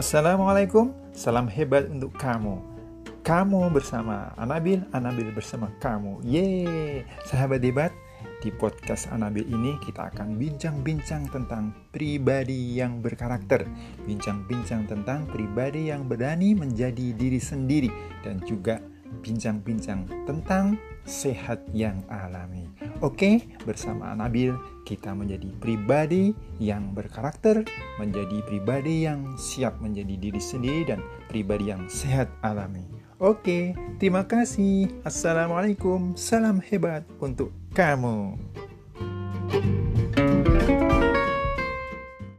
Assalamualaikum, salam hebat untuk kamu. Kamu bersama Anabil, Anabil bersama kamu. Yeay, sahabat hebat. Di podcast Anabil ini kita akan bincang-bincang tentang pribadi yang berkarakter, bincang-bincang tentang pribadi yang berani menjadi diri sendiri dan juga bincang-bincang tentang sehat yang alami. Oke, bersama Nabil kita menjadi pribadi yang berkarakter, menjadi pribadi yang siap menjadi diri sendiri dan pribadi yang sehat alami. Oke, terima kasih. Assalamualaikum. Salam hebat untuk kamu. thank you